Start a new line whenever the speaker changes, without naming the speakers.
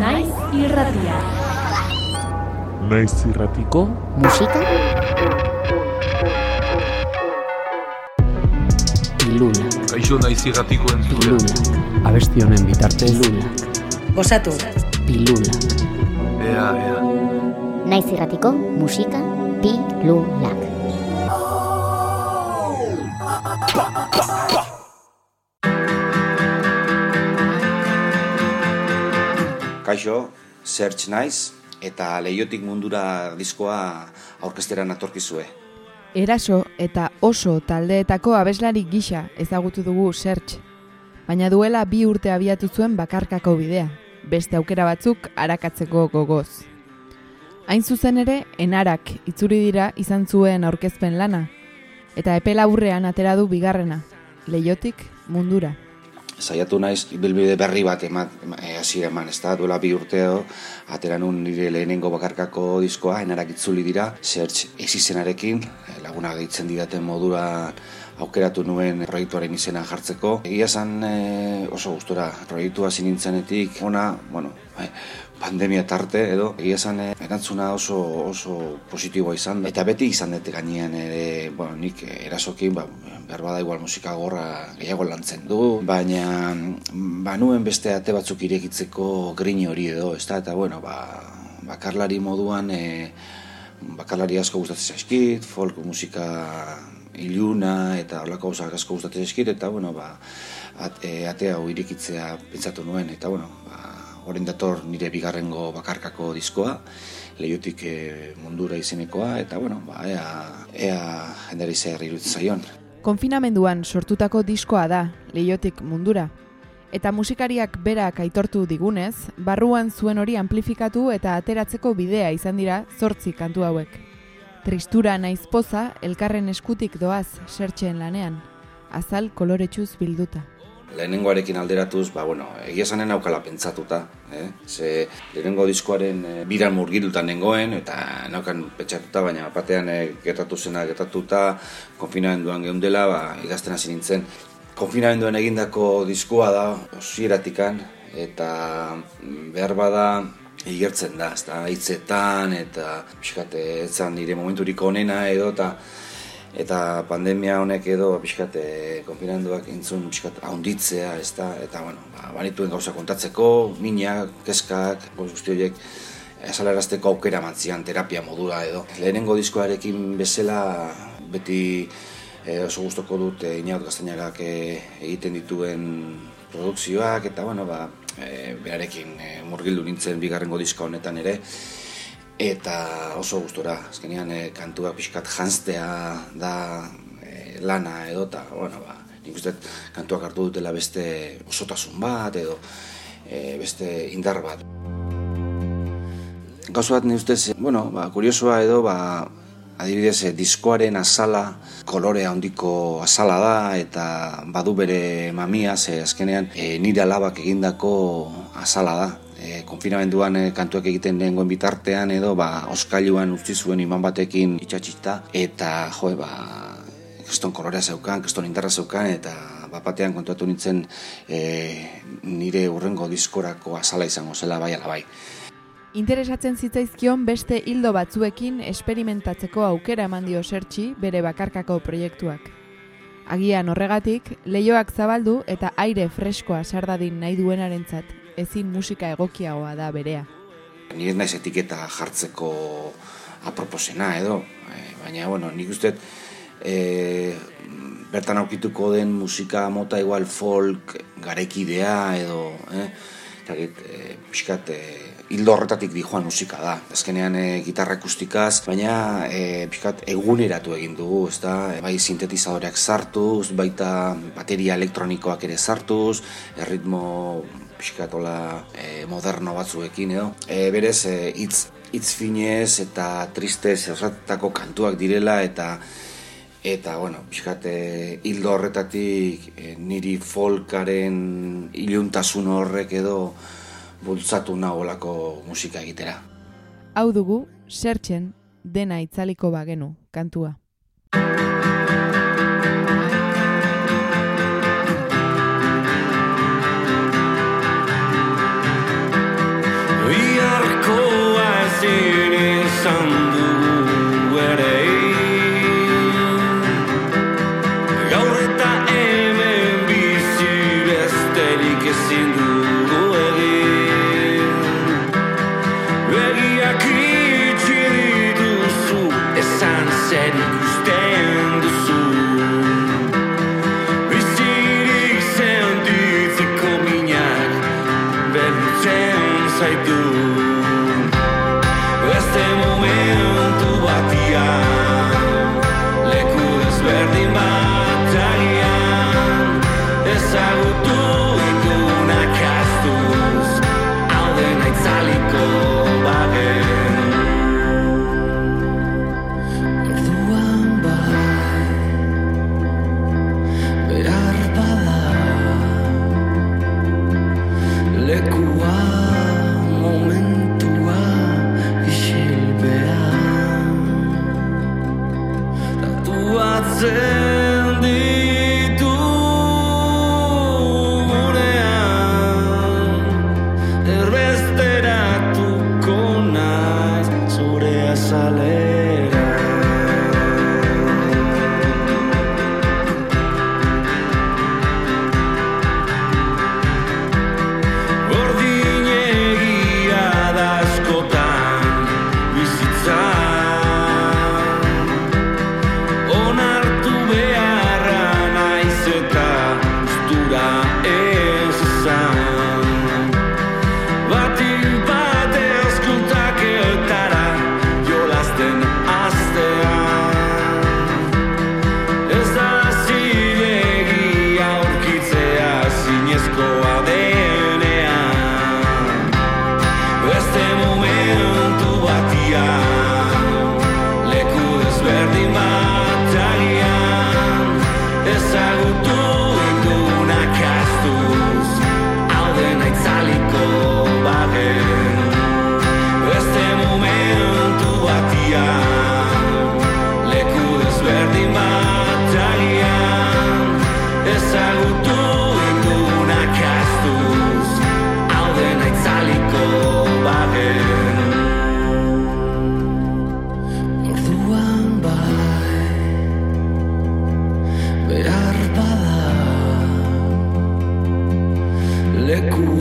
Naiz irratia.
Naiz irratiko
musika Pilula,
Kaixo naiz irratiko entzule.
pilula,
abesti honen bitartez
pilula,
Osatu,
pilula,
Ea, ea.
naiz irratiko musika pilulak.
Kaixo, Search Naiz eta Leiotik mundura diskoa aurkesteran atorkizue.
Eraso eta oso taldeetako abeslari gisa ezagutu dugu Search. Baina duela bi urte abiatu zuen bakarkako bidea, beste aukera batzuk arakatzeko gogoz. Hain zuzen ere, enarak itzuri dira izan zuen aurkezpen lana, eta epe laburrean atera du bigarrena, leiotik mundura.
Saiatu naiz bilbide berri bat eman, ema- eh, hasiera eman, ez da, duela bi urteo, atera nun nire lehenengo bakarkako diskoa, enarak itzuli dira, Search ezizenarekin, eh, laguna gehitzen didaten modura aukeratu nuen proiektuaren izena jartzeko. Egia esan eh, oso gustora proiektua hasi nintzenetik, ona, bueno, pandemia tarte edo egia esan eh, erantzuna oso oso positiboa izan da. eta beti izan dut gainean ere bueno, nik erasokin ba, behar bada igual musika gorra gehiago lantzen du baina banuen beste ate batzuk irekitzeko grin hori edo ez da eta bueno ba, bakarlari moduan eh, bakarlari asko gustatzen zaizkit, folk musika iluna eta horlako gauzak asko gustatzen zaizkit eta bueno ba at, e, ate hau irekitzea pentsatu nuen eta bueno ba orain dator nire bigarrengo bakarkako diskoa leiotik e, mundura izenekoa eta bueno ba ea ea jendari zer iruditzen zaion
Konfinamenduan sortutako diskoa da, leiotik mundura. Eta musikariak berak aitortu digunez, barruan zuen hori amplifikatu eta ateratzeko bidea izan dira zortzi kantu hauek. Tristura naiz poza, elkarren eskutik doaz sertxeen lanean, azal koloretsuz bilduta.
Lehenengoarekin alderatuz, ba, bueno, egia esanen aukala pentsatuta, eh? Ze lehenengo diskoaren e, biran murgilduta nengoen, eta naukan pentsatuta, baina batean e, gertatu zena gertatuta, konfinamenduan geundela, ba, igazten hasi nintzen. Konfinamenduan egindako diskoa da, osieratikan, eta mm, behar bada igertzen da, ezta hitzetan, eta pixkate, etzan nire momenturik onena edo, eta eta pandemia honek edo pixkat konfinanduak entzun pixkat haunditzea, ez da, eta bueno, ba, banituen gauza kontatzeko, minak, keskak, guzti horiek, esalarazteko aukera matzian terapia modura edo. Lehenengo diskoarekin bezala beti e, oso gustoko dut e, Inaut Gaztainagak e, egiten dituen produkzioak, eta bueno, ba, e, berarekin e, murgildu nintzen bigarrengo diska honetan ere, eta oso gustora, azkenean e, kantua pixkat janztea da e, lana edo eta, bueno, ba, nik uste kantuak hartu dutela beste osotasun bat edo e, beste indar bat. Gauza bat nire ustez, bueno, ba, kuriosoa edo, ba, adibidez, diskoaren azala, kolore handiko azala da, eta badu bere mamia, ze azkenean e, nire alabak egindako azala da. E, konfinamenduan e, kantuak egiten dengoen bitartean edo, ba, oskailuan utzi zuen iman batekin itxatxita, eta, jo, ba, keston kolorea zeukan, keston indarra zeukan, eta bapatean kontuatu nintzen e, nire urrengo diskorako azala izango zela bai ala bai.
Interesatzen zitzaizkion beste hildo batzuekin esperimentatzeko aukera eman dio sertxi bere bakarkako proiektuak. Agian horregatik, leioak zabaldu eta aire freskoa sardadin nahi duenarentzat, ezin musika egokiagoa da berea.
Ni ez naiz etiketa jartzeko aproposena edo, e, baina, bueno, nik uste e, bertan aukituko den musika mota igual folk garekidea edo, eh? Zagit, e, pixkat, e, hildo horretatik dijoan musika da. Azkenean e, gitarra akustikaz, baina e, pixkat eguneratu egin dugu, ez da? Bai sintetizadoreak sartuz, baita bateria elektronikoak ere sartuz, erritmo pixkatola e, moderno batzuekin edo. E, berez, e, hitz hitz finez eta tristez osatutako kantuak direla eta eta bueno, pixkat e, hildo horretatik e, niri folkaren iluntasun horrek edo bultzatu naholako musika egitera.
Hau dugu, sertxen dena itzaliko bagenu kantua.
l'écoute.